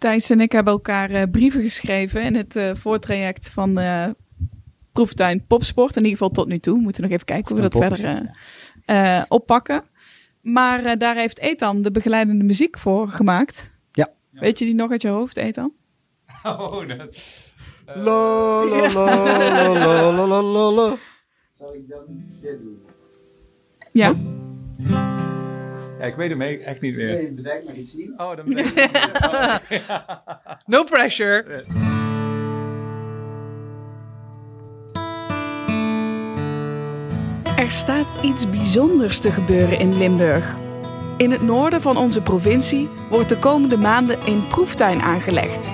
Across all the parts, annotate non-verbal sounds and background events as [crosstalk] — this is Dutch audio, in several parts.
Thijs en ik hebben elkaar eh, brieven geschreven in het uh, voortraject van uh, Proeftuin Popsport. In ieder geval tot nu toe. We moeten nog even kijken hoe we dat verder oppakken. Maar daar heeft Ethan de begeleidende muziek voor gemaakt. Ja. Weet je die nog uit je hoofd, Ethan? Oh, dat... La la la la la la la la. Zal ik dan dit doen? Ja. Ja, ik weet hem echt niet meer. Nee, bedenk maar iets zien. Oh, dan weet [laughs] ik. No pressure. Er staat iets bijzonders te gebeuren in Limburg. In het noorden van onze provincie wordt de komende maanden een proeftuin aangelegd.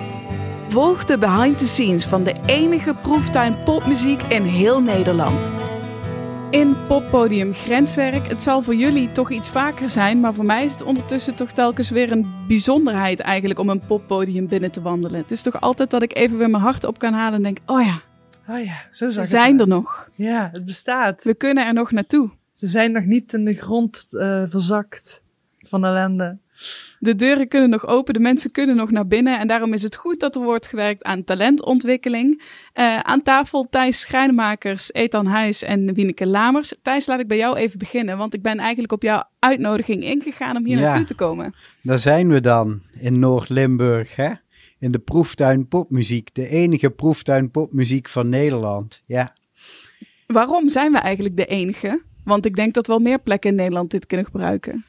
Volg de behind the scenes van de enige proeftuin popmuziek in heel Nederland. In poppodium Grenswerk, het zal voor jullie toch iets vaker zijn, maar voor mij is het ondertussen toch telkens weer een bijzonderheid eigenlijk om een poppodium binnen te wandelen. Het is toch altijd dat ik even weer mijn hart op kan halen en denk, oh ja, Oh ja, zo ze zijn er nog. Ja, het bestaat. We kunnen er nog naartoe. Ze zijn nog niet in de grond eh, verzakt van ellende. De deuren kunnen nog open, de mensen kunnen nog naar binnen. En daarom is het goed dat er wordt gewerkt aan talentontwikkeling. Eh, aan tafel Thijs Schrijnmakers, Ethan Huis en Wieneke Lamers. Thijs, laat ik bij jou even beginnen, want ik ben eigenlijk op jouw uitnodiging ingegaan om hier Ja. naartoe te komen. Daar zijn we dan in Noord-Limburg, hè? In de proeftuin popmuziek. De enige proeftuin popmuziek van Nederland. Ja. Waarom zijn we eigenlijk de enige? Want ik denk dat wel meer plekken in Nederland dit kunnen gebruiken.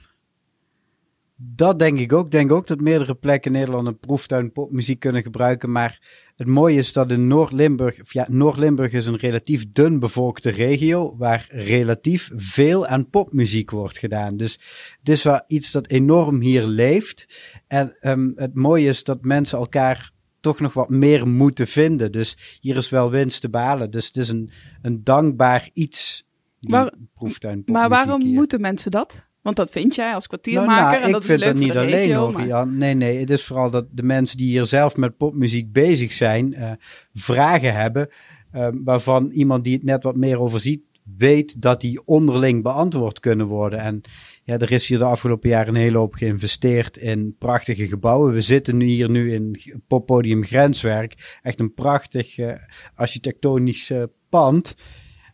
Dat denk ik ook. Ik denk ook dat meerdere plekken in Nederland een proeftuin popmuziek kunnen gebruiken. Maar het mooie is dat in Noord-Limburg, ja, Noord-Limburg is een relatief dun bevolkte regio waar relatief veel aan popmuziek wordt gedaan. Dus het is wel iets dat enorm hier leeft. En ehm, het mooie is dat mensen elkaar toch nog wat meer moeten vinden. Dus hier is wel winst te behalen. Dus het is een, een dankbaar iets. Die Waar- proeftuin Maar popmuziek waarom hier. moeten mensen dat? Want dat vind jij als Nou, kwartiermaker. nou, en ik dat vind is leuk dat niet de alleen regio, hoor. Jan. Nee, nee, het is vooral dat de mensen die hier zelf met popmuziek bezig zijn, eh, vragen hebben, eh, waarvan iemand die het net wat meer overziet, weet dat die onderling beantwoord kunnen worden. En ja, er is hier de afgelopen jaren een hele hoop geïnvesteerd in prachtige gebouwen. We zitten nu hier nu in poppodium Grenswerk. Echt een prachtig eh, architectonisch pand.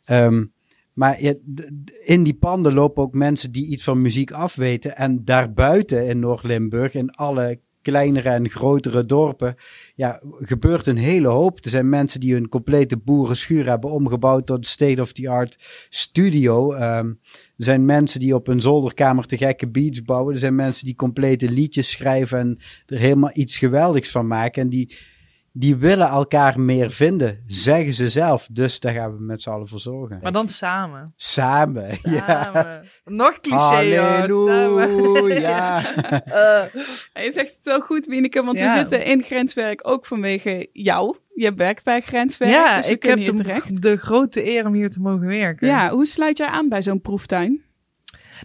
Ehm, maar in die panden lopen ook mensen die iets van muziek afweten. En daarbuiten in Noord-Limburg, in alle kleinere en grotere dorpen, ja, gebeurt een hele hoop. Er zijn mensen die hun complete boerenschuur hebben omgebouwd tot state-of-the-art studio. Ehm, er zijn mensen die op hun zolderkamer te gekke beats bouwen. Er zijn mensen die complete liedjes schrijven en er helemaal iets geweldigs van maken. En die, die willen elkaar meer vinden, zeggen ze zelf. Dus daar gaan we met z'n allen voor zorgen. Maar dan samen. Samen, [laughs] ja. Samen. Nog cliché, hoor. Samen. Halleluja. [laughs] [laughs] Eh, Je zegt het zo goed, Wieneke, want we Ja. zitten in Grenswerk ook vanwege jou. Je werkt bij Grenswerk, ja, dus ik heb de, de grote eer om hier te mogen werken. Ja, hoe sluit jij aan bij zo'n proeftuin?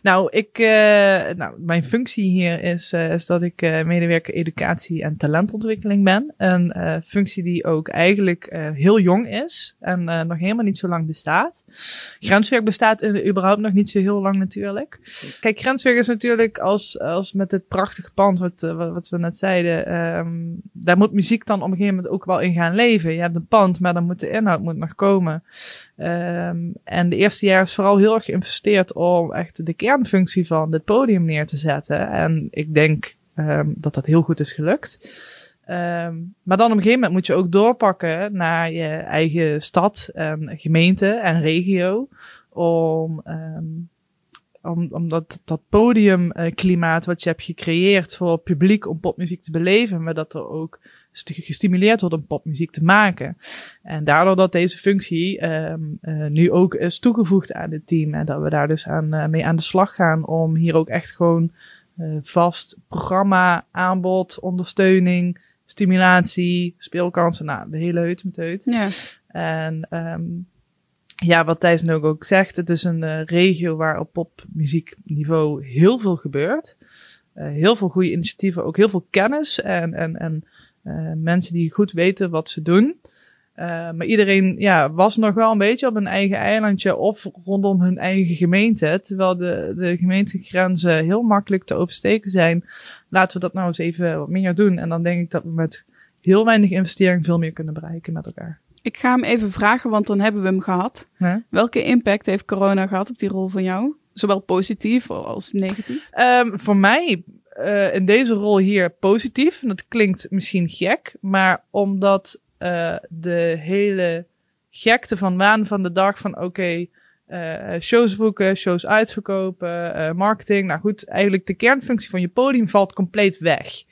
Nou, ik, eh, nou, mijn functie hier is, eh, is dat ik eh, medewerker educatie en talentontwikkeling ben. Een functie die ook eigenlijk heel jong is en nog helemaal niet zo lang bestaat. Grenswerk bestaat überhaupt nog niet zo heel lang natuurlijk. Kijk, Grenswerk is natuurlijk als, als met het prachtige pand wat, wat we net zeiden, ehm, daar moet muziek dan op een gegeven moment ook wel in gaan leven. Je hebt een pand, maar dan moet de inhoud moet nog komen. Ehm, en de eerste jaar is vooral heel erg geïnvesteerd om echt de kernfunctie van dit podium neer te zetten. En ik denk ehm, dat dat heel goed is gelukt. Ehm, maar dan op een gegeven moment moet je ook doorpakken naar je eigen stad en gemeente en regio. Om, ehm, om, dat, dat podiumklimaat wat je hebt gecreëerd voor publiek om popmuziek te beleven, maar dat er ook gestimuleerd wordt om popmuziek te maken. En daardoor dat deze functie ehm, eh, nu ook is toegevoegd aan het team. En dat we daar dus aan, eh, mee aan de slag gaan om hier ook echt gewoon eh, vast programma, aanbod, ondersteuning, stimulatie, speelkansen, nou, de hele heut met heut. Ja. En ehm, ja, wat Thijs nu ook, zegt, het is een regio waar op popmuziekniveau heel veel gebeurt. Heel veel goede initiatieven, ook heel veel kennis en, en, en mensen die goed weten wat ze doen. Uh, maar iedereen ja, was nog wel een beetje op een eigen eilandje of rondom hun eigen gemeente. Terwijl de, de gemeentegrenzen heel makkelijk te oversteken zijn. Laten we dat nou eens even wat meer doen. En dan denk ik dat we met heel weinig investering veel meer kunnen bereiken met elkaar. Ik ga hem even vragen, want dan hebben we hem gehad. Welke impact heeft corona gehad op die rol van jou? Zowel positief als negatief? Um, voor mij uh, in deze rol hier positief. En dat klinkt misschien gek, maar omdat uh, de hele gekte van waan van de dag van oké, uh, shows boeken, shows uitverkopen, marketing. Nou goed, eigenlijk de kernfunctie van je podium valt compleet weg.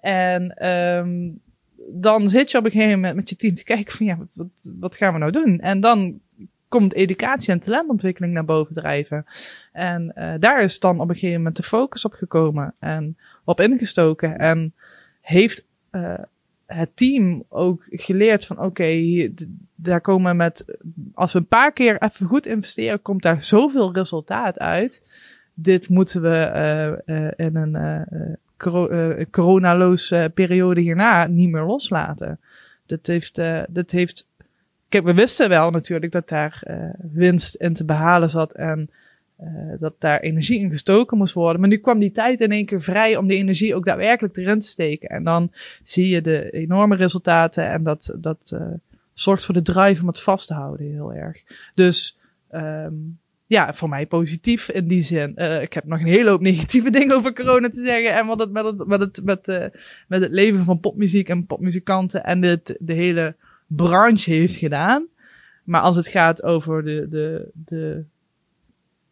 En um, dan zit je op een gegeven moment met je team te kijken van ja, wat, wat gaan we nou doen? En dan komt educatie en talentontwikkeling naar boven drijven. En uh, daar is dan op een gegeven moment de focus op gekomen en op ingestoken. En heeft uh, het team ook geleerd van oké, daar komen met, als we een paar keer even goed investeren, komt daar zoveel resultaat uit. Dit moeten we uh, in een coronaloos periode hierna niet meer loslaten. Dat heeft, dat heeft Kijk, we wisten wel natuurlijk dat daar uh, winst in te behalen zat en uh, dat daar energie in gestoken moest worden. Maar nu kwam die tijd in één keer vrij om die energie ook daadwerkelijk erin te steken. En dan zie je de enorme resultaten en dat, dat uh, zorgt voor de drive om het vast te houden heel erg. Dus um, ja, voor mij positief in die zin. Ik heb nog een hele hoop negatieve [laughs] dingen over corona te zeggen. En wat het met het, met het, met, met het leven van popmuziek en popmuzikanten en de hele branche heeft gedaan. Maar als het gaat over de, de, de,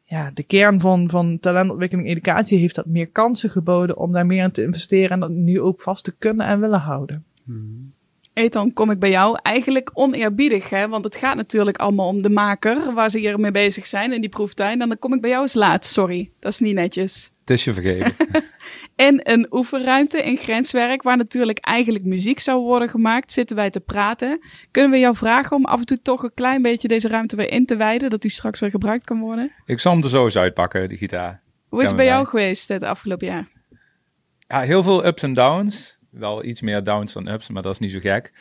ja, de kern van, van talentontwikkeling educatie, heeft dat meer kansen geboden om daar meer in te investeren en dat nu ook vast te kunnen en willen houden. Hmm. Ethan, kom ik bij jou. Eigenlijk oneerbiedig, hè? want het gaat natuurlijk allemaal om de maker, waar ze hier mee bezig zijn in die proeftuin. En dan kom ik bij jou eens laat. Sorry, dat is niet netjes. Het is je vergeven. [laughs] in een oefenruimte in Grenswerk, waar natuurlijk eigenlijk muziek zou worden gemaakt, zitten wij te praten. Kunnen we jou vragen om af en toe toch een klein beetje deze ruimte weer in te wijden, dat die straks weer gebruikt kan worden? Ik zal hem er zo eens uitpakken, die gitaar. Hoe is het bij jou geweest het afgelopen jaar? Ja, heel veel ups en downs. Wel iets meer downs dan ups, maar dat is niet zo gek.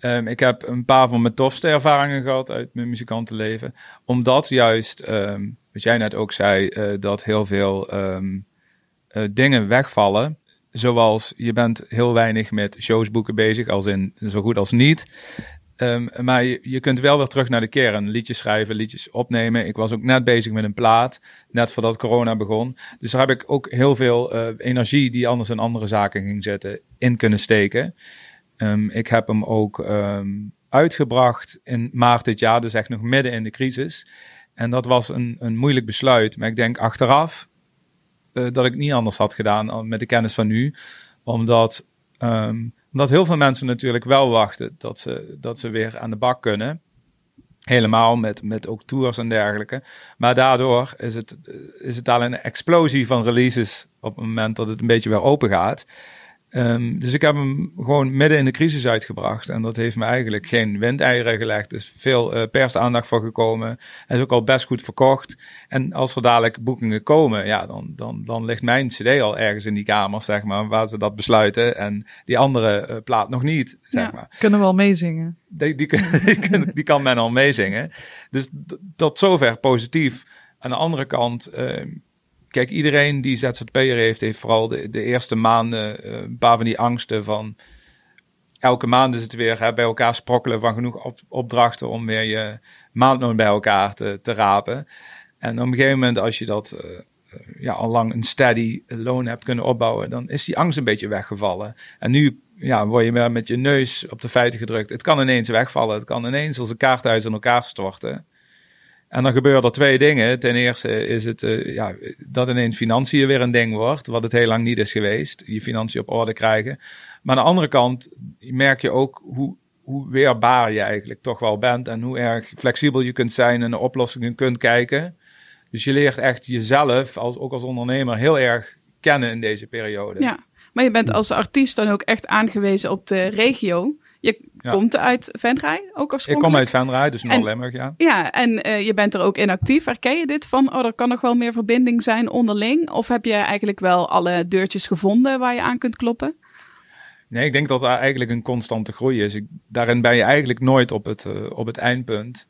Um, ik heb een paar van mijn tofste ervaringen gehad uit mijn muzikantenleven. Omdat juist, um, wat jij net ook zei, uh, dat heel veel um, uh, dingen wegvallen. Zoals je bent heel weinig met shows boeken bezig, als in zo goed als niet. Um, maar je, kunt wel weer terug naar de kern. Liedjes schrijven, liedjes opnemen. Ik was ook net bezig met een plaat, net voordat corona begon. Dus daar heb ik ook heel veel uh, energie die anders in andere zaken ging zetten, in kunnen steken. Um, ik heb hem ook um, uitgebracht in maart dit jaar, dus echt nog midden in de crisis. En dat was een, een moeilijk besluit. Maar ik denk achteraf uh, dat ik niet anders had gedaan met de kennis van nu. Omdat omdat heel veel mensen natuurlijk wel wachten dat ze, dat ze weer aan de bak kunnen. Helemaal met, met ook tours en dergelijke. Maar daardoor is het, is het al een explosie van releases op het moment dat het een beetje weer open gaat. Um, dus ik heb hem gewoon midden in de crisis uitgebracht. En dat heeft me eigenlijk geen windeieren gelegd. Er is veel uh, persaandacht voor gekomen. Hij is ook al best goed verkocht. En als er dadelijk boekingen komen, ja, dan, dan, dan ligt mijn cd al ergens in die kamers, zeg maar, waar ze dat besluiten. En die andere uh, plaat nog niet, zeg ja, maar. Kunnen we al meezingen. Die, die, [laughs] die, die, kan men al meezingen. Dus tot zover positief. Aan de andere kant... Uh, kijk, iedereen die ZZP'er heeft, heeft vooral de, de eerste maanden een paar van die angsten van elke maand is het weer bij elkaar sprokkelen van genoeg op, opdrachten om weer je maandloon bij elkaar te, te rapen. En op een gegeven moment, als je dat uh, ja, al lang een steady loon hebt kunnen opbouwen, dan is die angst een beetje weggevallen. En nu ja, word je weer met je neus op de feiten gedrukt. Het kan ineens wegvallen. Het kan ineens als een kaarthuis in elkaar storten. En dan gebeuren er twee dingen. Ten eerste is het uh, ja, dat ineens financiën weer een ding wordt, wat het heel lang niet is geweest. Je financiën op orde krijgen. Maar aan de andere kant merk je ook hoe, hoe weerbaar je eigenlijk toch wel bent en hoe erg flexibel je kunt zijn en de oplossingen kunt kijken. Dus je leert echt jezelf, als, ook als ondernemer, heel erg kennen in deze periode. Ja, maar je bent als artiest dan ook echt aangewezen op de regio. Je komt uit Venray ook oorspronkelijk? Ik kom uit Venray, dus Noord-Limburg, ja. Ja, en uh, je bent er ook in actief. Herken je dit van, oh, er kan nog wel meer verbinding zijn onderling? Of heb je eigenlijk wel alle deurtjes gevonden waar je aan kunt kloppen? Nee, ik denk dat daar eigenlijk een constante groei is. Ik, daarin ben je eigenlijk nooit op het, uh, op het eindpunt.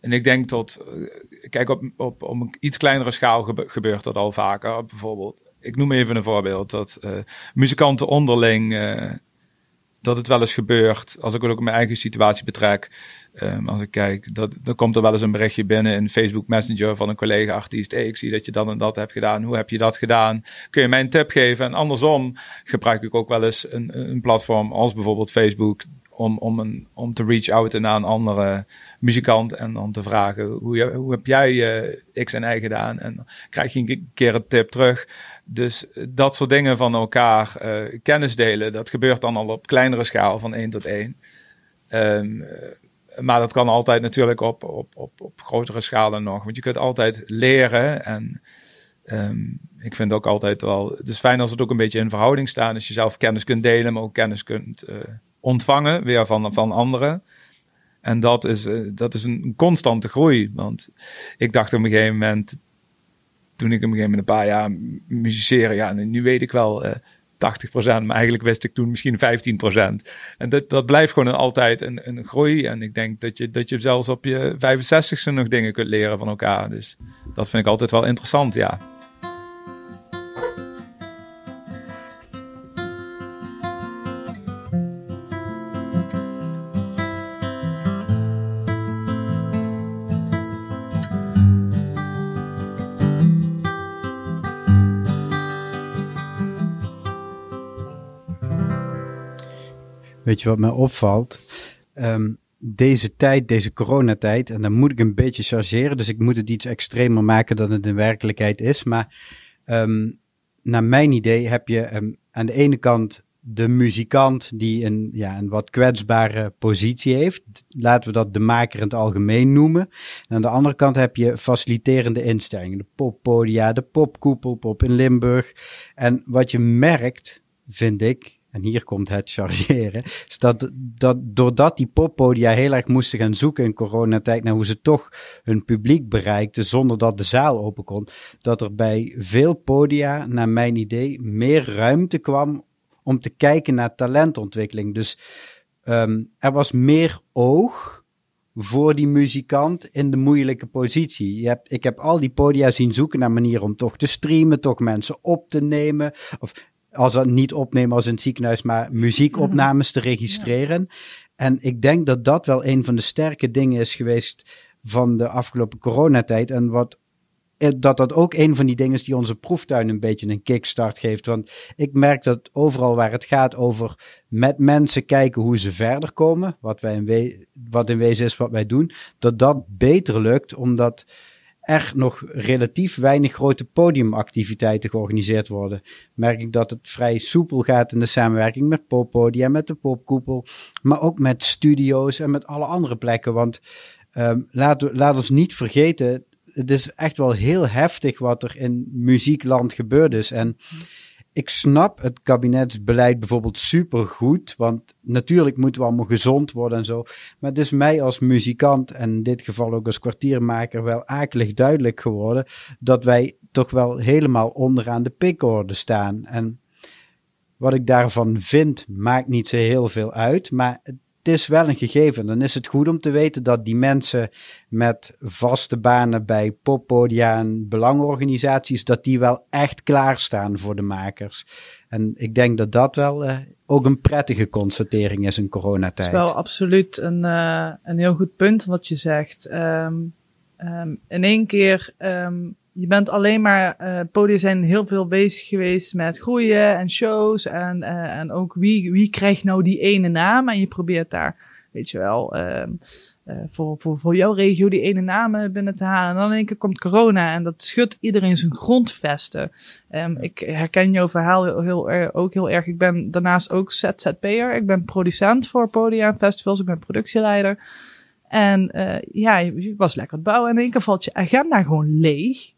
En ik denk dat, uh, kijk, op, op, op een iets kleinere schaal gebe gebeurt dat al vaker. Bijvoorbeeld, ik noem even een voorbeeld, dat muzikanten onderling, dat het wel eens gebeurt, als ik het ook mijn eigen situatie betrek, Um, als ik kijk, dat, dan komt er wel eens een berichtje binnen in Facebook Messenger van een collega-artiest. Hey, ik zie dat je dat en dat hebt gedaan. Hoe heb je dat gedaan? Kun je mij een tip geven? En andersom gebruik ik ook wel eens een, een platform als bijvoorbeeld Facebook om, om, een, om te reach out naar een andere muzikant en dan te vragen hoe, hoe heb jij uh, X en Y gedaan? En dan krijg je een keer een tip terug. Dus dat soort dingen van elkaar uh, kennis delen, dat gebeurt dan al op kleinere schaal van 1 tot 1. Um, maar dat kan altijd natuurlijk op, op, op, op grotere schalen nog. Want je kunt altijd leren. En um, ik vind ook altijd wel. Het is fijn als het ook een beetje in verhouding staat. Als je zelf kennis kunt delen, maar ook kennis kunt ontvangen weer van, van anderen. En dat is, dat is een constante groei. Want ik dacht op een gegeven moment. Toen ik op een gegeven moment een paar jaar musiceren. Ja, nu weet ik wel. Uh, 80%, maar eigenlijk wist ik toen misschien 15%. En dat, dat blijft gewoon altijd een, een groei. En ik denk dat je, dat je zelfs op je 65ste nog dingen kunt leren van elkaar. Dus dat vind ik altijd wel interessant, ja. Wat mij opvalt? Um, deze tijd, deze coronatijd, en dan moet ik een beetje chargeren, dus ik moet het iets extremer maken dan het in werkelijkheid is. Maar um, naar mijn idee heb je um, aan de ene kant de muzikant die een, ja, een wat kwetsbare positie heeft. Laten we dat de maker in het algemeen noemen. En aan de andere kant heb je faciliterende instellingen. De poppodia, de popkoepel, pop in Limburg. En wat je merkt, vind ik, en hier komt het chargeren, is dat, dat doordat die poppodia heel erg moesten gaan zoeken in coronatijd naar hoe ze toch hun publiek bereikten zonder dat de zaal open kon, dat er bij veel podia, naar mijn idee, meer ruimte kwam om te kijken naar talentontwikkeling. Dus um, er was meer oog voor die muzikant in de moeilijke positie. Je ik heb al die podia zien zoeken naar manieren om toch te streamen, toch mensen op te nemen. Of als dat niet opnemen als in het ziekenhuis, maar muziekopnames te registreren. En ik denk dat dat wel een van de sterke dingen is geweest van de afgelopen coronatijd. En wat dat dat ook een van die dingen is die onze proeftuin een beetje een kickstart geeft. Want ik merk dat overal waar het gaat over met mensen kijken hoe ze verder komen, wat, wij in, wat in wezen is wat wij doen, dat dat beter lukt, omdat er nog relatief weinig grote podiumactiviteiten georganiseerd worden. Merk ik dat het vrij soepel gaat in de samenwerking met poppodia, met de popkoepel, maar ook met studio's en met alle andere plekken. Want um, laat, laat ons niet vergeten, het is echt wel heel heftig wat er in muziekland gebeurd is. En ik snap het kabinetsbeleid bijvoorbeeld super goed. Want natuurlijk moeten we allemaal gezond worden en zo. Maar het is mij als muzikant en in dit geval ook als kwartiermaker wel akelig duidelijk geworden. Dat wij toch wel helemaal onderaan de pikorde staan. En wat ik daarvan vind, maakt niet zo heel veel uit. Maar het is wel een gegeven. Dan is het goed om te weten dat die mensen met vaste banen bij poppodia en belangenorganisaties, dat die wel echt klaarstaan voor de makers. En ik denk dat dat wel uh, ook een prettige constatering is in coronatijd. Het is wel absoluut een, uh, een heel goed punt wat je zegt. Um, um, in één keer um, je bent alleen maar, uh, podium zijn heel veel bezig geweest met groeien en shows en, uh, en ook wie, wie krijgt nou die ene naam en je probeert daar, weet je wel, uh, voor, voor, voor jouw regio die ene naam binnen te halen. En dan in één keer komt corona en dat schudt iedereen zijn grondvesten. Um, ik herken jouw verhaal heel, heel, ook heel erg. Ik ben daarnaast ook ZZP'er. Ik ben producent voor podia en festivals. Ik ben productieleider. En ja, je was lekker het bouwen en in één keer valt je agenda gewoon leeg.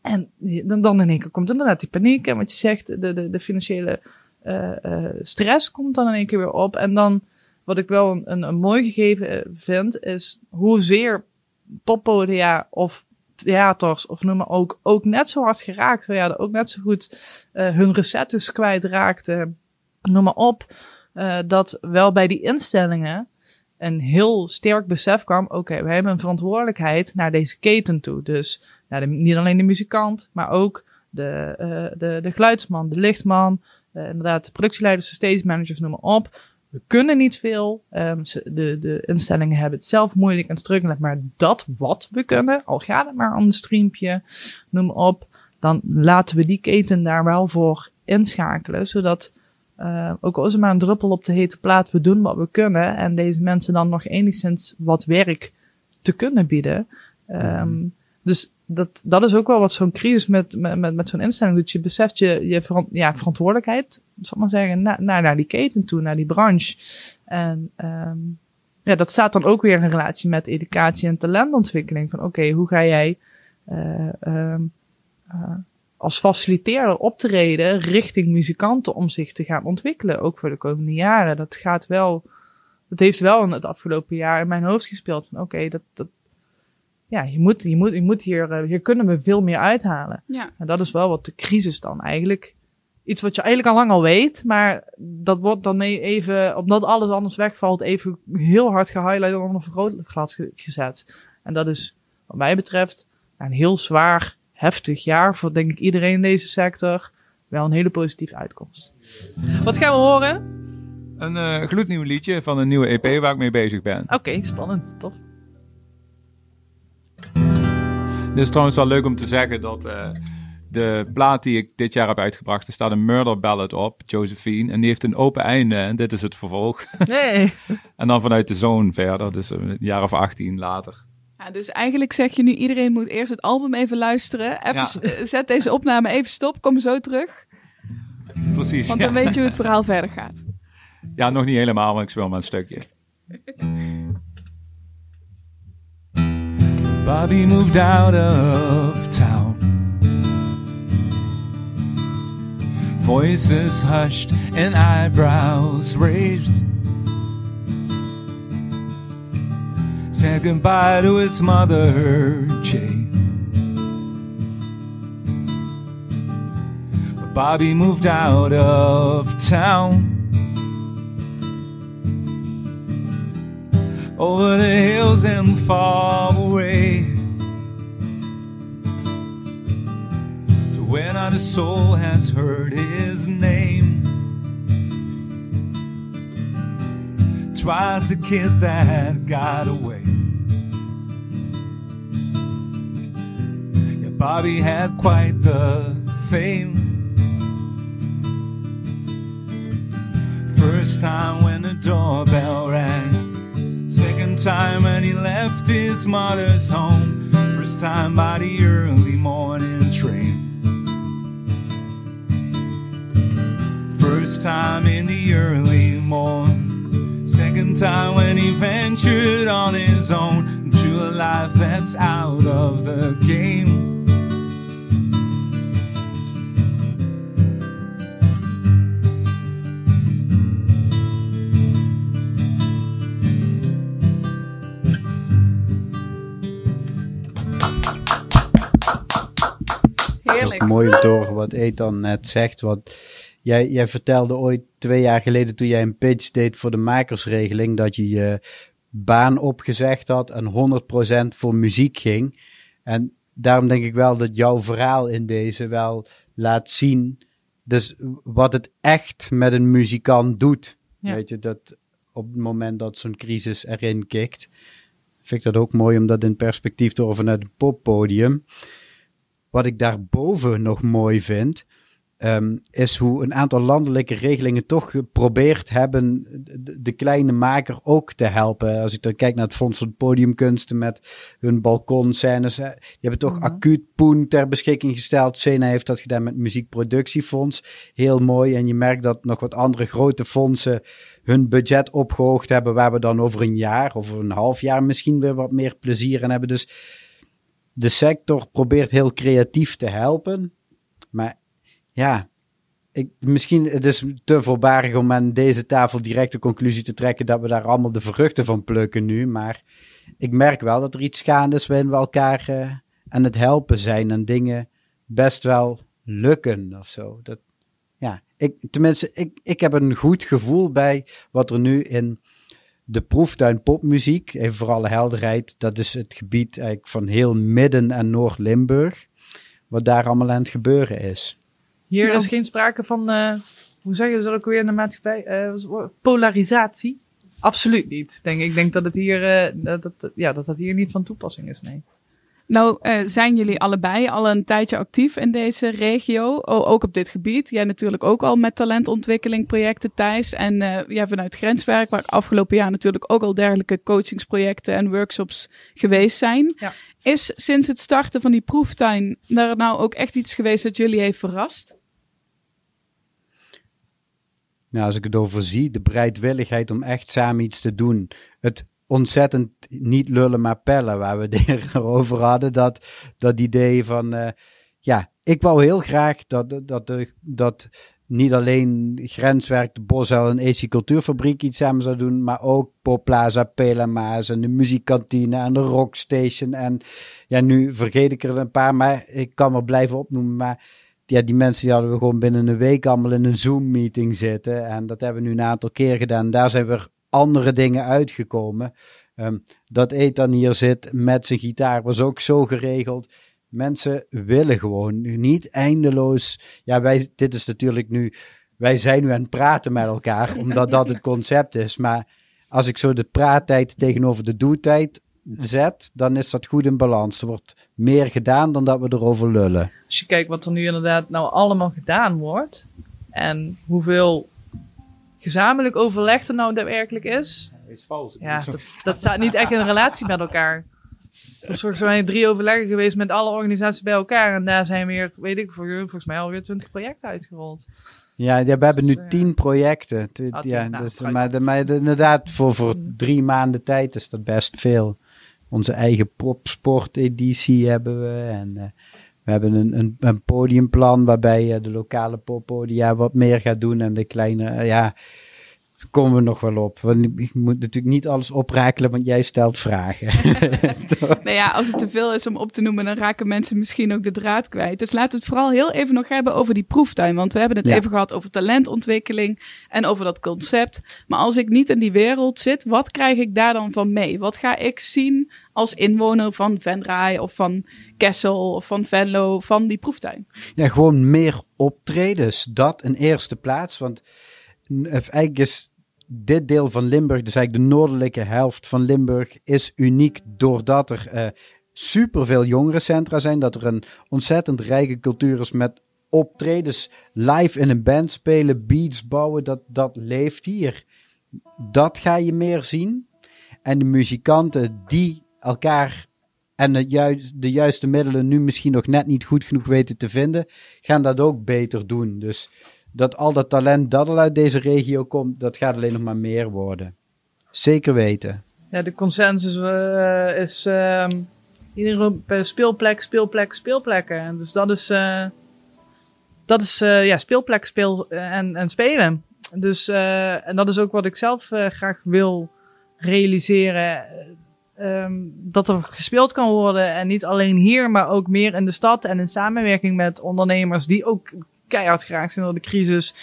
En dan, dan in één keer komt inderdaad die paniek. En wat je zegt, de, de, de financiële uh, uh, stress komt dan in één keer weer op. En dan, wat ik wel een, een, mooi gegeven vind, is hoezeer poppodia of theaters of noem maar ook, ook net zo hard geraakt. Ja, ook net zo goed uh, hun recettes kwijtraakten noem maar op, dat wel bij die instellingen een heel sterk besef kwam, oké, we hebben een verantwoordelijkheid naar deze keten toe. Dus de, niet alleen de muzikant, maar ook de, uh, de, de geluidsman, de lichtman, uh, inderdaad de productieleiders, de stage managers, noem maar op. We kunnen niet veel. Um, de, de instellingen hebben het zelf moeilijk en struggelen. Maar dat wat we kunnen, al gaat het maar om een streampje, noem maar op. Dan laten we die keten daar wel voor inschakelen. Zodat, uh, ook al is het maar een druppel op de hete plaat, we doen wat we kunnen. En deze mensen dan nog enigszins wat werk te kunnen bieden. Um, dus dat, dat is ook wel wat zo'n crisis met, met, met, zo'n instelling doet. Je beseft je, je verant, ja, verantwoordelijkheid, zal ik maar zeggen, naar, naar, die keten toe, naar die branche. En um, ja, dat staat dan ook weer in relatie met educatie en talentontwikkeling. Van oké, hoe ga jij uh, uh, als faciliteerder optreden richting muzikanten om zich te gaan ontwikkelen, ook voor de komende jaren. Dat gaat wel, dat heeft wel in het afgelopen jaar in mijn hoofd gespeeld. Oké, dat, ja, je moet, je moet, je moet hier, uh, hier kunnen we veel meer uithalen. Ja. En dat is wel wat de crisis dan eigenlijk. Iets wat je eigenlijk al lang al weet, maar dat wordt dan mee even, omdat alles anders wegvalt, even heel hard gehighlight en onder een vergrootglas gezet. En dat is, wat mij betreft, een heel zwaar, heftig jaar voor denk ik iedereen in deze sector. Wel een hele positieve uitkomst. Wat gaan we horen? Een uh, gloednieuw liedje van een nieuwe EP waar ik mee bezig ben. Oké, okay, spannend. Tof. Het is trouwens wel leuk om te zeggen dat uh, de plaat die ik dit jaar heb uitgebracht, er staat een murder ballad op, Josephine. En die heeft een open einde en dit is het vervolg. [laughs] Nee. en dan vanuit de zoon verder, dus een jaar of 18 later. Ja, dus eigenlijk zeg je nu, iedereen moet eerst het album even luisteren. Even ja. Zet deze opname even stop, kom zo terug. Precies, Want dan ja. weet je hoe het verhaal verder gaat. Ja, nog niet helemaal, maar ik speel maar een stukje. [laughs] Bobby moved out of town. Voices hushed and eyebrows raised. Said goodbye to his mother, Jay. But Bobby moved out of town. Over the hills and far away to where not a soul has heard his name. Twice the kid that got away. Yeah, Bobby had quite the fame. First time when the doorbell rang time when he left his mother's home. First time by the early morning train. First time in the early morn. Second time when he ventured on his own into a life that's out of the game. Mooi horen wat Ethan net zegt. Wat jij, jij vertelde ooit twee jaar geleden toen jij een pitch deed voor de makersregeling, dat je je baan opgezegd had en 100% voor muziek ging. En daarom denk ik wel dat jouw verhaal in deze wel laat zien dus wat het echt met een muzikant doet. Ja. Weet je, dat op het moment dat zo'n crisis erin kikt, vind ik dat ook mooi om dat in perspectief te horen vanuit het poppodium. Wat ik daarboven nog mooi vind, um, is hoe een aantal landelijke regelingen toch geprobeerd hebben de, de, kleine maker ook te helpen. Als ik dan kijk naar het Fonds voor Podiumkunsten met hun balkonscènes. Die hebben toch Mhm. acuut poen ter beschikking gesteld. Sena heeft dat gedaan met Muziekproductiefonds. Heel mooi. En je merkt dat nog wat andere grote fondsen hun budget opgehoogd hebben. Waar we dan over een jaar of een half jaar misschien weer wat meer plezier aan hebben. Dus de sector probeert heel creatief te helpen. Maar ja, ik, misschien het is te voorbarig om aan deze tafel direct de conclusie te trekken dat we daar allemaal de vruchten van plukken nu. Maar ik merk wel dat er iets gaande is waarin we elkaar uh, aan het helpen zijn en dingen best wel lukken of zo. Dat, ja, ik, tenminste, ik, ik heb een goed gevoel bij wat er nu in de proeftuin popmuziek, even voor alle helderheid, dat is het gebied eigenlijk van heel Midden- en Noord-Limburg, wat daar allemaal aan het gebeuren is. Hier Nou. is geen sprake van, eh, hoe zeg je dat ook weer in de maatschappij? Eh, polarisatie? Absoluut niet. Denk, ik Ik denk dat het hier, eh, dat, dat, ja, dat dat hier niet van toepassing is, nee. Nou, eh, zijn jullie allebei al een tijdje actief in deze regio, O- ook op dit gebied? Jij natuurlijk ook al met talentontwikkeling projecten, Thijs. En eh jij vanuit Grenswerk, waar afgelopen jaar natuurlijk ook al dergelijke coachingsprojecten en workshops geweest zijn. Ja. Is sinds het starten van die proeftuin er nou ook echt iets geweest dat jullie heeft verrast? Nou, als ik het over zie, de bereidwilligheid om echt samen iets te doen. Het ontzettend niet lullen, maar pellen, waar we [laughs] het over hadden. Dat, dat idee van, eh, ja, ik wou heel graag dat, dat, dat, niet alleen Grenswerk, de Bosuil en AC Cultuurfabriek iets samen zou doen, maar ook Poplaza, Pelama's en de muziekkantine en de Rockstation. En ja, nu vergeet ik er een paar, maar ik kan wel blijven opnoemen, maar ja, die mensen die hadden we gewoon binnen een week allemaal in een Zoom-meeting zitten. En dat hebben we nu een aantal keer gedaan. Daar zijn weer andere dingen uitgekomen. Ehm, dat Ethan hier zit met zijn gitaar was ook zo geregeld. Mensen willen gewoon niet eindeloos. Ja, wij, dit is natuurlijk nu. Wij zijn nu aan het praten met elkaar, [laughs] omdat dat het concept is. Maar als ik zo de praattijd tegenover de doetijd zet, dan is dat goed in balans. Er wordt meer gedaan dan dat we erover lullen. Als je kijkt wat er nu inderdaad nou allemaal gedaan wordt. En hoeveel gezamenlijk overleg er nou daadwerkelijk is. Is vals. Ja, dat, [laughs] dat staat niet echt in relatie met elkaar. Er mij drie overleggen geweest met alle organisaties bij elkaar. En daar zijn weer, weet ik, voor- volgens mij alweer twintig projecten uitgerold. Ja, ja, we hebben nu Dus, eh, tien projecten. Tien, ja, nou, dus, maar, de- maar de- inderdaad, voor, voor drie maanden tijd is dat best veel. Onze eigen popsporteditie hebben we. En eh, we hebben een, een, podiumplan waarbij eh, de lokale poppodia wat meer gaat doen. En de kleine, eh, ja, daar komen we nog wel op. Want ik moet natuurlijk niet alles oprakelen, want jij stelt vragen. [laughs] [laughs] Nou ja, als het te veel is om op te noemen, dan raken mensen misschien ook de draad kwijt. Dus laten we het vooral heel even nog hebben over die proeftuin. Want we hebben het Ja. even gehad over talentontwikkeling en over dat concept. Maar als ik niet in die wereld zit, wat krijg ik daar dan van mee? Wat ga ik zien als inwoner van Venray of van Kessel of van Venlo van die proeftuin? Ja, gewoon meer optredens. Dat in eerste plaats. Want eigenlijk is dit deel van Limburg, dus eigenlijk de noordelijke helft van Limburg, is uniek doordat er eh superveel jongerencentra zijn. Dat er een ontzettend rijke cultuur is met optredens live in een band spelen, beats bouwen. Dat, dat leeft hier. Dat ga je meer zien. En de muzikanten die elkaar en juist, de juiste middelen nu misschien nog net niet goed genoeg weten te vinden, gaan dat ook beter doen. Dus dat al dat talent dat al uit deze regio komt, dat gaat alleen nog maar meer worden. Zeker weten. Ja, de consensus eh, is ehm iedere speelplek, speelplek, speelplekken. En Dus dat is, eh, dat is eh, ja, speelplek speel, en, en spelen. Dus, en dat is ook wat ik zelf graag wil realiseren. eh, ehm, dat er gespeeld kan worden. En niet alleen hier, maar ook meer in de stad. En in samenwerking met ondernemers die ook keihard geraakt zijn door de crisis.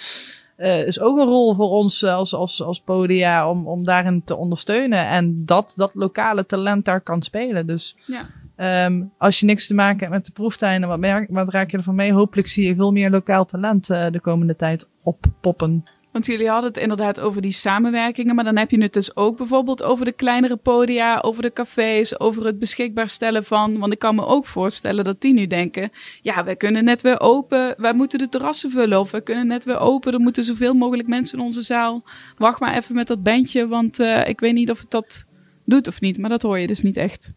eh, is ook een rol voor ons als, als, als podia om, om daarin te ondersteunen. En dat dat lokale talent daar kan spelen. Dus Ja. ehm, als je niks te maken hebt met de proeftuinen, wat, merk, wat raak je er van mee? Hopelijk zie je veel meer lokaal talent eh, de komende tijd oppoppen. Want jullie hadden het inderdaad over die samenwerkingen, maar dan heb je het dus ook bijvoorbeeld over de kleinere podia, over de cafés, over het beschikbaar stellen van. Want ik kan me ook voorstellen dat die nu denken: ja, wij kunnen net weer open, wij moeten de terrassen vullen, of we kunnen net weer open, er moeten zoveel mogelijk mensen in onze zaal. Wacht maar even met dat bandje, want eh, ik weet niet of het dat doet of niet, maar dat hoor je dus niet echt.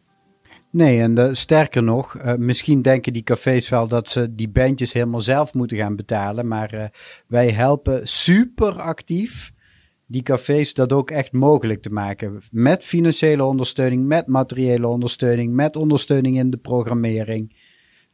Nee, en de, sterker nog, eh, misschien denken die cafés wel dat ze die bandjes helemaal zelf moeten gaan betalen. Maar eh, wij helpen super actief die cafés dat ook echt mogelijk te maken. Met financiële ondersteuning, met materiële ondersteuning, met ondersteuning in de programmering.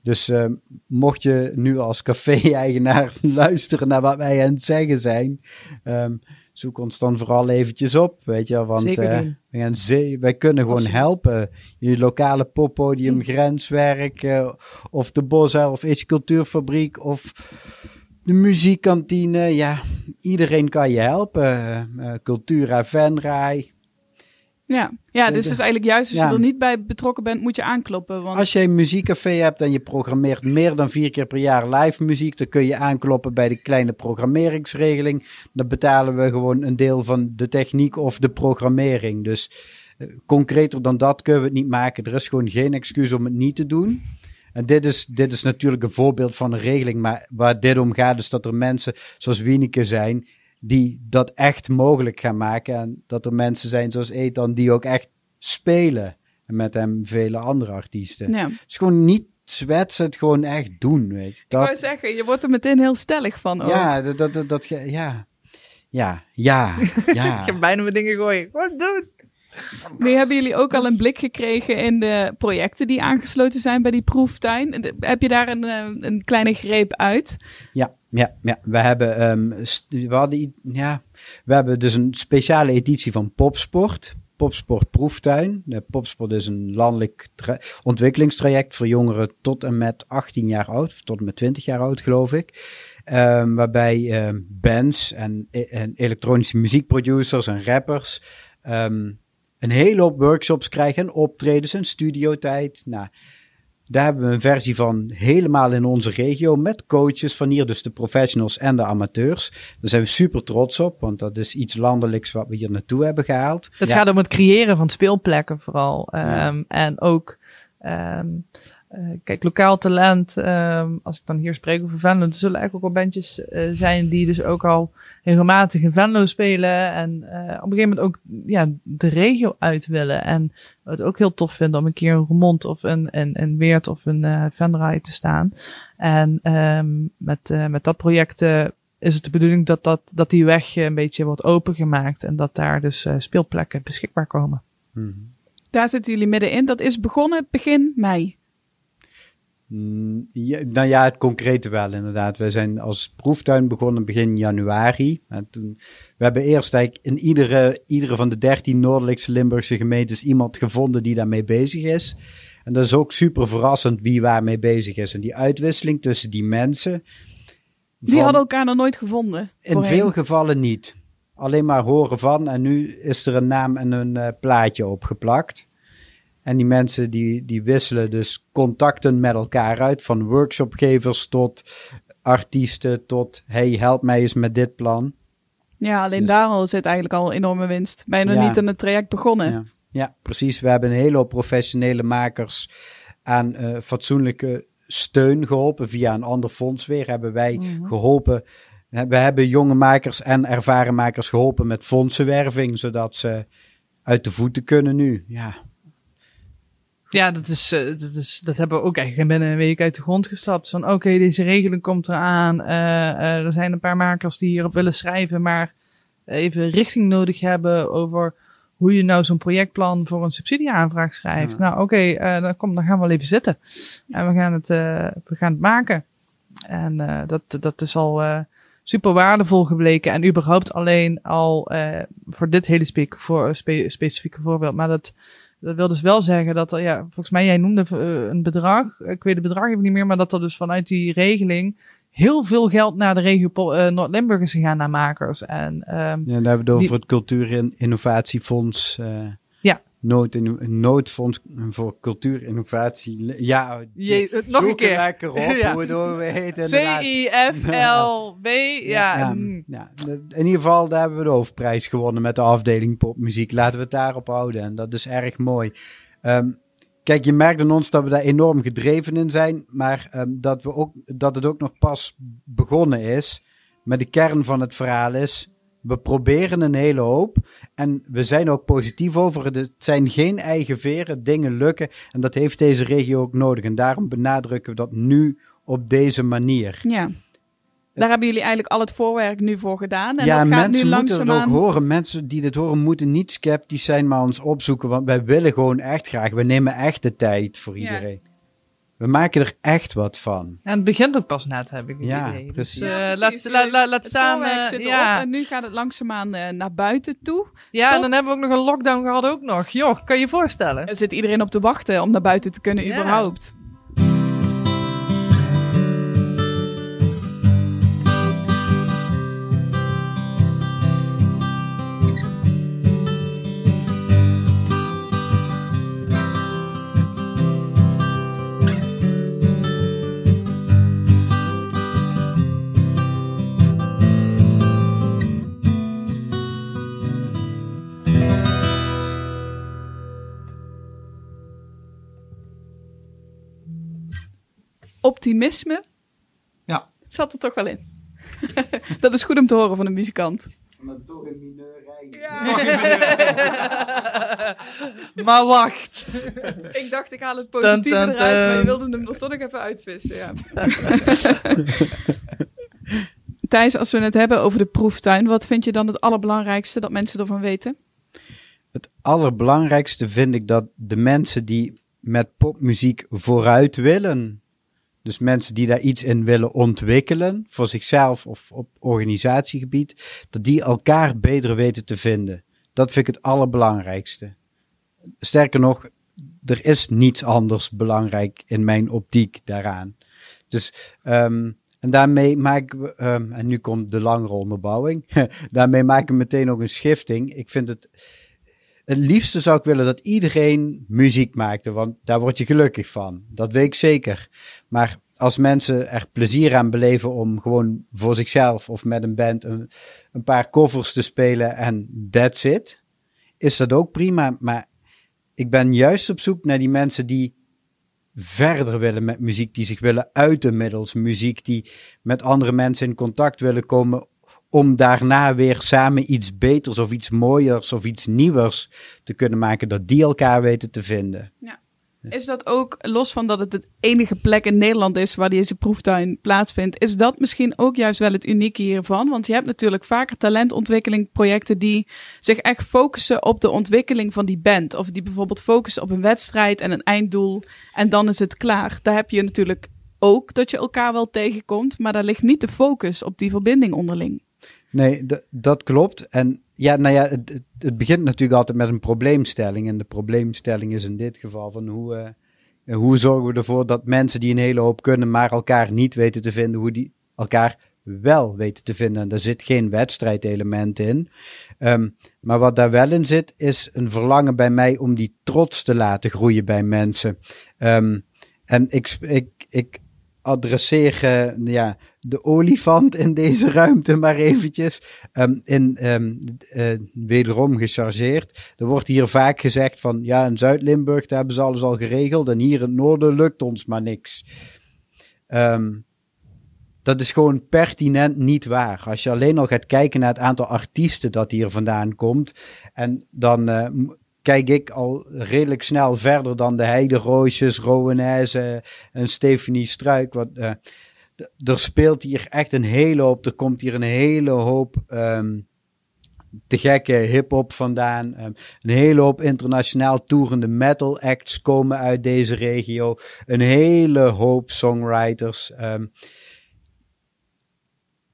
Dus eh, mocht je nu als café-eigenaar [laughs] luisteren naar wat wij aan het zeggen zijn, ehm, zoek ons dan vooral eventjes op, weet je. Want eh, we gaan wij kunnen gewoon Absoluut. helpen. Je lokale poppodium, grenswerk, eh, of de Bosuil of Iets Cultuurfabriek of de muziekkantine, ja, iedereen kan je helpen. Eh, Cultura Venray. Ja, ja dus het is eigenlijk juist als Ja. je er niet bij betrokken bent, moet je aankloppen. Want Als je een muziekcafé hebt en je programmeert meer dan vier keer per jaar live muziek, dan kun je aankloppen bij de kleine programmeringsregeling. Dan betalen we gewoon een deel van de techniek of de programmering. Dus eh, concreter dan dat kunnen we het niet maken. Er is gewoon geen excuus om het niet te doen. En dit is, dit is natuurlijk een voorbeeld van een regeling, maar waar dit om gaat is dat er mensen zoals Wieneke zijn die dat echt mogelijk gaan maken. En dat er mensen zijn zoals Ethan die ook echt spelen. En met hem vele andere artiesten. ja. Het is gewoon niet zwetsen, het gewoon echt doen, weet je. Ik wou zeggen, je wordt er meteen heel stellig van. Ook. ja, dat, dat, dat, ja. Ja, ja, [laughs] ja. Ik heb bijna mijn dingen gooien. Wat doen? Nu hebben jullie ook al een blik gekregen in de projecten die aangesloten zijn bij die proeftuin. Heb je daar een, eh, een kleine greep uit? Ja, ja, ja. We hebben, ehm, we hadden, ja, we hebben dus een speciale editie van Popsport. Popsport Proeftuin. De Popsport is een landelijk tra- ontwikkelingstraject voor jongeren tot en met 18 jaar oud, tot en met 20 jaar oud, geloof ik. Ehm, waarbij ehm, bands en, en elektronische muziekproducers en rappers een hele hoop workshops krijgen en optredens en studiotijd. Nou, daar hebben we een versie van helemaal in onze regio met coaches van hier, dus de professionals en de amateurs. Daar zijn we super trots op, want dat is iets landelijks wat we hier naartoe hebben gehaald. Het Ja. gaat om het creëren van speelplekken vooral. Ja. Ehm, En ook, ehm, eh, kijk, lokaal talent. ehm, als ik dan hier spreek over Venlo, er zullen eigenlijk ook wel bandjes eh, zijn die dus ook al regelmatig in Venlo spelen. En eh, op een gegeven moment ook ja, de regio uit willen. En het ook heel tof vinden om een keer in Roermond of een, een, een Weert of een eh Venray te staan. En ehm, met, eh, met dat project eh, is het de bedoeling dat, dat, dat die weg een beetje wordt opengemaakt. En dat daar dus eh, speelplekken beschikbaar komen. Mhm. Daar zitten jullie middenin. Dat is begonnen begin mei. Mm, Ja, nou ja, het concrete wel inderdaad. We zijn als proeftuin begonnen begin januari. En toen, we hebben eerst eigenlijk in iedere, iedere van de dertien Noordelijkse Limburgse gemeentes iemand gevonden die daarmee bezig is. En dat is ook super verrassend wie waarmee bezig is. En die uitwisseling tussen die mensen. Die hadden elkaar nog nooit gevonden. in veel gevallen niet. Alleen maar horen van en nu is er een naam en een eh, plaatje opgeplakt. En die mensen die, die wisselen dus contacten met elkaar uit. Van workshopgevers tot artiesten tot hey help mij eens met dit plan. Ja, alleen Dus- daar al zit eigenlijk al enorme winst. Nog Ja. niet aan het traject begonnen? Ja, ja, precies. We hebben een hele hoop professionele makers aan eh, fatsoenlijke steun geholpen. Via een ander fonds weer hebben wij geholpen. We hebben jonge makers en ervaren makers geholpen met fondsenwerving, zodat ze uit de voeten kunnen nu. Ja, Ja, dat, is, eh, dat, is, dat hebben we ook eigenlijk binnen een week uit de grond gestapt. Van oké, deze regeling komt eraan. Eh, eh, er zijn een paar makers die hierop willen schrijven, maar even richting nodig hebben over hoe je nou zo'n projectplan voor een subsidieaanvraag schrijft. Ja. Nou oké, dan, kom, dan gaan we wel even zitten. En we gaan het, we gaan het maken. En dat, dat is al super waardevol gebleken. En überhaupt alleen al voor dit hele spe voor, spe specifieke voorbeeld. Maar dat, dat wil dus wel zeggen dat er, ja, volgens mij, jij noemde eh, een bedrag. Ik weet het bedrag even niet meer, maar dat er dus vanuit die regeling heel veel geld naar de regio eh, Noord-Limburg is gegaan naar makers. En ehm, ja dan hebben we het over Die- het Cultuur- en Innovatiefonds. eh Nood, noodfonds voor cultuurinnovatie. Ja, Je- nog zoek een keer. lekker [laughs] op Ja. hoe het hoe het heet. inderdaad. C-I-F-L-B. [laughs] Ja, ja, ja. In ieder geval, daar hebben we de hoofdprijs gewonnen met de afdeling popmuziek. Laten we het daarop houden. En dat is erg mooi. Ehm, kijk, je merkt aan ons dat we daar enorm gedreven in zijn. Maar ehm, dat, we ook, dat het ook nog pas begonnen is. Maar de kern van het verhaal is... We proberen een hele hoop. En we zijn ook positief over. het. Het zijn geen eigen veren. Dingen lukken. En dat heeft deze regio ook nodig. En daarom benadrukken we dat nu op deze manier. Ja. Daar hebben jullie eigenlijk al het voorwerk nu voor gedaan. En ja, dat gaat mensen nu moeten het ook langzaamaan... horen. Mensen die dit horen moeten niet sceptisch zijn, maar ons opzoeken. Want wij willen gewoon echt graag. We nemen echt de tijd voor Ja. We maken er echt wat van. En het begint ook pas net, heb ik het Ja, idee. precies. Dus, Ja, eh, precies. laat, laat, het staan. eh, zit erop ja, en nu gaat het langzaamaan eh, naar buiten toe. ja top. dan hebben we ook nog een lockdown gehad ook nog. Joh, kan je je voorstellen? Er zit iedereen op te wachten om naar buiten te kunnen Ja. überhaupt. Optimisme Ja. zat er toch wel in. [laughs] dat is goed om te horen van een muzikant. Maar toch mineur maar wacht. [laughs] Ik dacht, ik haal het positieve Dun, dun, eruit, maar je wilde hem er toch nog even uitvissen. Ja. [laughs] Thijs, als we het hebben over de proeftuin, wat vind je dan het allerbelangrijkste dat mensen ervan weten? Het allerbelangrijkste vind ik dat de mensen die met popmuziek vooruit willen, dus mensen die daar iets in willen ontwikkelen, voor zichzelf of op organisatiegebied, dat die elkaar beter weten te vinden. Dat vind ik het allerbelangrijkste. Sterker nog, er is niets anders belangrijk in mijn optiek daaraan. Dus, ehm, en daarmee maken we, ehm, en nu komt de langere onderbouwing, [laughs] daarmee maken we meteen ook een schifting. Ik vind het, het liefste zou ik willen dat iedereen muziek maakte, want daar word je gelukkig van. Dat weet ik zeker. Maar als mensen er plezier aan beleven om gewoon voor zichzelf of met een band een, een paar covers te spelen en that's it, is dat ook prima. Maar ik ben juist op zoek naar die mensen die verder willen met muziek, die zich willen uiten middels muziek, die met andere mensen in contact willen komen om daarna weer samen iets beters of iets mooiers of iets nieuwers te kunnen maken, dat die elkaar weten te vinden. Is dat ook, los van dat het de enige plek in Nederland is waar deze proeftuin plaatsvindt, is dat misschien ook juist wel het unieke hiervan? Want je hebt natuurlijk vaker talentontwikkelingprojecten die zich echt focussen op de ontwikkeling van die band. Of die bijvoorbeeld focussen op een wedstrijd en een einddoel en dan is het klaar. Daar heb je natuurlijk ook dat je elkaar wel tegenkomt, maar daar ligt niet de focus op die verbinding onderling. Nee, dat klopt. En ja, nou ja, het, het- begint natuurlijk altijd met een probleemstelling. En de probleemstelling is in dit geval van hoe, eh, hoe zorgen we ervoor dat mensen die een hele hoop kunnen, maar elkaar niet weten te vinden, hoe die elkaar wel weten te vinden. En daar zit geen wedstrijdelement in. Ehm, maar wat daar wel in zit, is een verlangen bij mij om die trots te laten groeien bij mensen. Ehm, en ik, ik, ik adresseer eh, ja, de olifant in deze ruimte maar eventjes. Ehm, in, ehm, eh, wederom gechargeerd. Er wordt hier vaak gezegd van ja, in Zuid-Limburg hebben ze alles al geregeld en hier in het noorden lukt ons maar niks. Ehm, dat is gewoon pertinent niet waar. Als je alleen al gaat kijken naar het aantal artiesten dat hier vandaan komt, en dan eh, kijk ik al redelijk snel verder dan de Heide Roosjes, Rowanese en Stephanie Struik. Wat, eh, er speelt hier echt een hele hoop. Er komt hier een hele hoop ehm, te gekke hip-hop vandaan. Ehm, een hele hoop internationaal toerende metal acts komen uit deze regio. Een hele hoop songwriters. Ehm,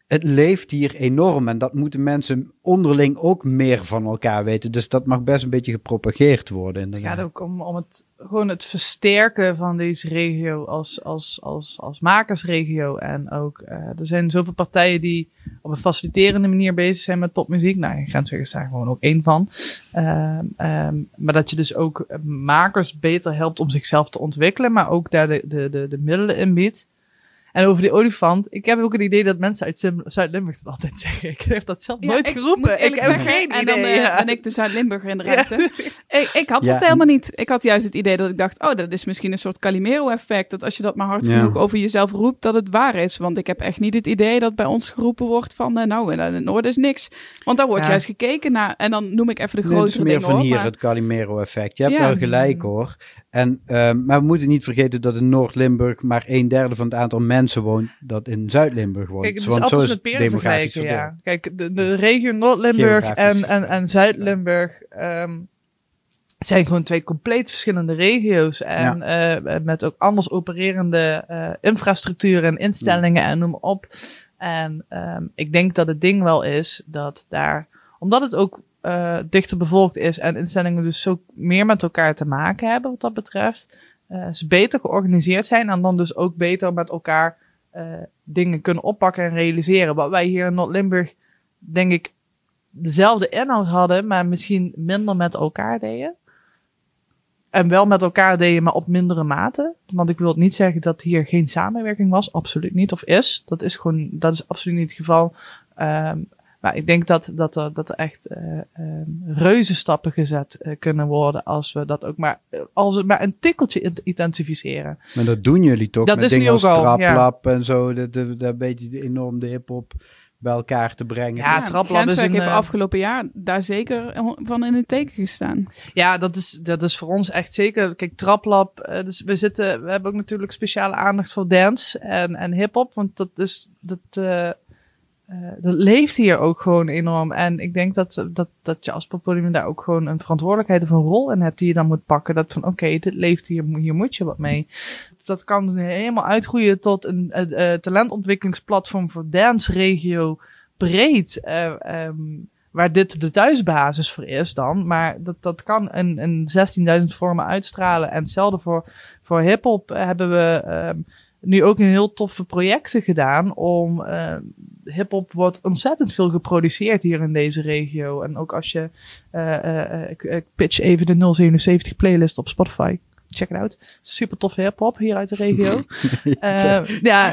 het leeft hier enorm en dat moeten mensen onderling ook meer van elkaar weten. Dus dat mag best een beetje gepropageerd worden. Het inderdaad. gaat ook om, om het, gewoon het versterken van deze regio als, als, als, als makersregio. En ook, eh, er zijn zoveel partijen die op een faciliterende manier bezig zijn met popmuziek. Nou, Grensweg is daar gewoon ook één van. Ehm, ehm, maar dat je dus ook makers beter helpt om zichzelf te ontwikkelen, maar ook daar de, de, de, de middelen in biedt. En over die olifant, ik heb ook het idee dat mensen uit Zuid-Limburg dat altijd [laughs] zeggen. Ik heb dat zelf nooit ik geroepen. Ik heb zeggen, geen en idee. dan eh, ja. ben ik de Zuid-Limburger in de ruimte. [laughs] Ik, ik had Ja, dat helemaal niet. Ik had juist het idee dat ik dacht, oh, dat is misschien een soort Calimero-effect. Dat als je dat maar hard Ja. genoeg over jezelf roept, dat het waar is. Want ik heb echt niet het idee dat bij ons geroepen wordt van, eh, nou, in het noorden is niks. Want daar wordt Ja. juist gekeken naar, en dan noem ik even de Nee, het is meer dingen van hoor, hier maar- het Calimero-effect. Je hebt Ja. wel gelijk hoor. En, ehm, maar we moeten niet vergeten dat in Noord-Limburg maar een derde van het aantal mensen woont dat in Zuid-Limburg woont. Kijk, het is Want zo is met peren demografisch vergelijken, verdeeld. ja. Kijk, de, de regio Noord-Limburg en, en, en Zuid-Limburg ehm, zijn gewoon twee compleet verschillende regio's. En eh, met ook anders opererende eh, infrastructuur en instellingen en noem maar op. En ehm, ik denk dat het ding wel is dat daar, omdat het ook eh, dichter bevolkt is en instellingen dus zo meer met elkaar te maken hebben wat dat betreft, eh, ze beter georganiseerd zijn en dan dus ook beter met elkaar eh, dingen kunnen oppakken en realiseren. Wat wij hier in Noord-Limburg, denk ik, dezelfde inhoud hadden, maar misschien minder met elkaar deden. En wel met elkaar deden, maar op mindere mate. Want ik wil niet zeggen dat hier geen samenwerking was. Absoluut niet. Of is. Dat is gewoon, dat is absoluut niet het geval. Ehm, Maar ik denk dat, dat, er, dat er echt uh, uh, reuzenstappen gezet uh, kunnen worden als we dat ook maar, als we maar een tikkeltje intensificeren. Maar dat doen jullie toch? Dat met is dingen nu als al, traplap en zo. Dat, dat, dat beetje enorm de hip-hop bij elkaar te brengen. Ja, Ja, traplab is een, heeft eh, afgelopen jaar daar zeker van in het teken gestaan. Ja, dat is, dat is voor ons echt zeker. Kijk, Traplab, eh, dus we zitten, we hebben ook natuurlijk speciale aandacht voor dance en, en hip-hop, want dat is, dat, eh, eh, dat leeft hier ook gewoon enorm. En ik denk dat, dat, dat je als poppodium daar ook gewoon een verantwoordelijkheid of een rol in hebt die je dan moet pakken. Dat van, oké, dit leeft hier, hier moet je wat mee. Dat kan helemaal uitgroeien tot een eh, eh, talentontwikkelingsplatform voor dance regio breed. eh, ehm, waar dit de thuisbasis voor is dan. Maar dat, dat kan een, een 16.000 vormen uitstralen. En hetzelfde voor, voor hip-hop hebben we ehm, nu ook een heel toffe projecten gedaan. Om uh, hip-hop wordt ontzettend veel geproduceerd hier in deze regio. En ook als je. Uh, uh, ik, ik pitch even de 077 playlist op Spotify. Check it out. Super toffe hip-hop hier uit de regio. [laughs] uh, ja,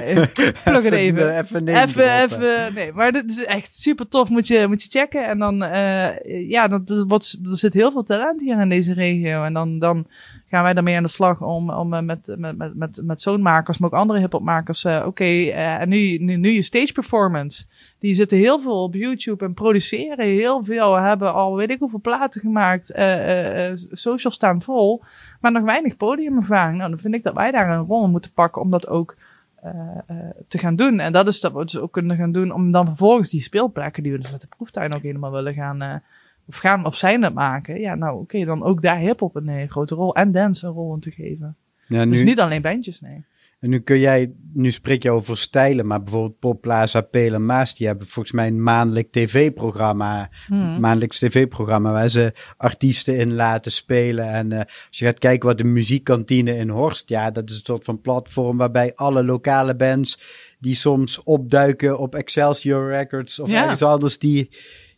plug het even. Even, Even, even, nee, maar dit is echt super tof. Moet je, moet je checken. En dan, uh, ja, dat, dat er zit heel veel talent hier in deze regio. En dan, dan gaan wij daarmee aan de slag om, om uh, met, met, met, met, met zo'n makers, maar ook andere hip-hopmakers. Uh, Oké, okay, uh, en nu, nu, nu je stage performance. Die zitten heel veel op YouTube en produceren heel veel. Hebben al weet ik hoeveel platen gemaakt. Uh, social staan vol. Maar nog weinig podiumervaring. Nou, dan vind ik dat wij daar een rol in moeten pakken om dat ook uh, uh, te gaan doen. En dat is dat we dus ook kunnen gaan doen om dan vervolgens die speelplekken die we dus met de proeftuin ook helemaal willen gaan, uh, of gaan of zijn het maken. Ja, nou oké, okay, dan ook daar hip-hop een uh, grote rol en dance een rol in te geven. Ja, nu, dus niet alleen bandjes, nee. En nu kun jij, nu spreek je over stijlen, maar bijvoorbeeld Pop Plaza, Pelen Maas, die hebben volgens mij een maandelijk tv-programma, hmm. maandelijks tv-programma waar ze artiesten in laten spelen. En uh, als je gaat kijken wat de muziekkantine in Horst, ja, dat is een soort van platform waarbij alle lokale bands die soms opduiken op Excelsior Records of Ja. ergens anders, die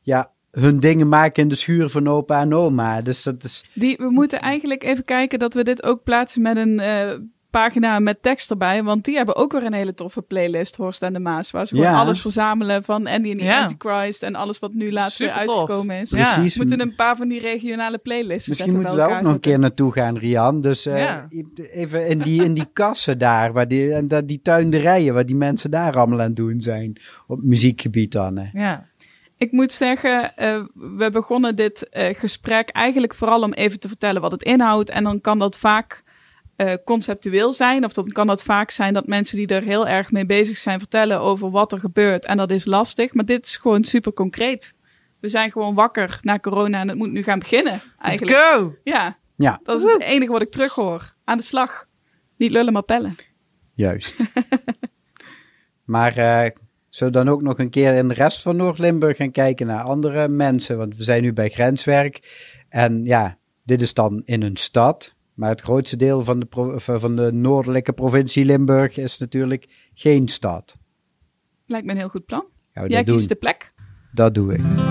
ja, hun dingen maken in de schuur van opa en oma. Dus dat is, Die, we moeten eigenlijk even kijken dat we dit ook plaatsen met een eh, pagina met tekst erbij. Want die hebben ook weer een hele toffe playlist, Horst en de Maas. Waar ze gewoon Ja. alles verzamelen van Andy en the Ja. Antichrist. En alles wat nu laatst weer uitgekomen is. Ja. precies. We moeten een paar van die regionale playlists Misschien moeten we daar ook nog een keer naartoe gaan, Rian. Dus eh, Ja. even in die, in die [laughs] kassen daar, waar die, en dat, die tuinderijen, waar die mensen daar allemaal aan het doen zijn. Op muziekgebied dan. Hè. Ja. Ik moet zeggen, eh, we begonnen dit eh, gesprek eigenlijk vooral om even te vertellen wat het inhoudt. En dan kan dat vaak eh, conceptueel zijn. Of dan kan dat vaak zijn dat mensen die er heel erg mee bezig zijn vertellen over wat er gebeurt. En dat is lastig. Maar dit is gewoon super concreet. We zijn gewoon wakker na corona en het moet nu gaan beginnen. Let's Eigenlijk. go! Ja, Ja, dat is het enige wat ik terughoor. Aan de slag. Niet lullen, maar pellen. juist. [laughs] maar eh zullen we dan ook nog een keer in de rest van Noord-Limburg gaan kijken naar andere mensen? Want we zijn nu bij grenswerk. En ja, dit is dan in een stad. Maar het grootste deel van de, pro- van de noordelijke provincie Limburg is natuurlijk geen stad. Lijkt me een heel goed plan. Jij doen? kiest de plek. Dat doe ik.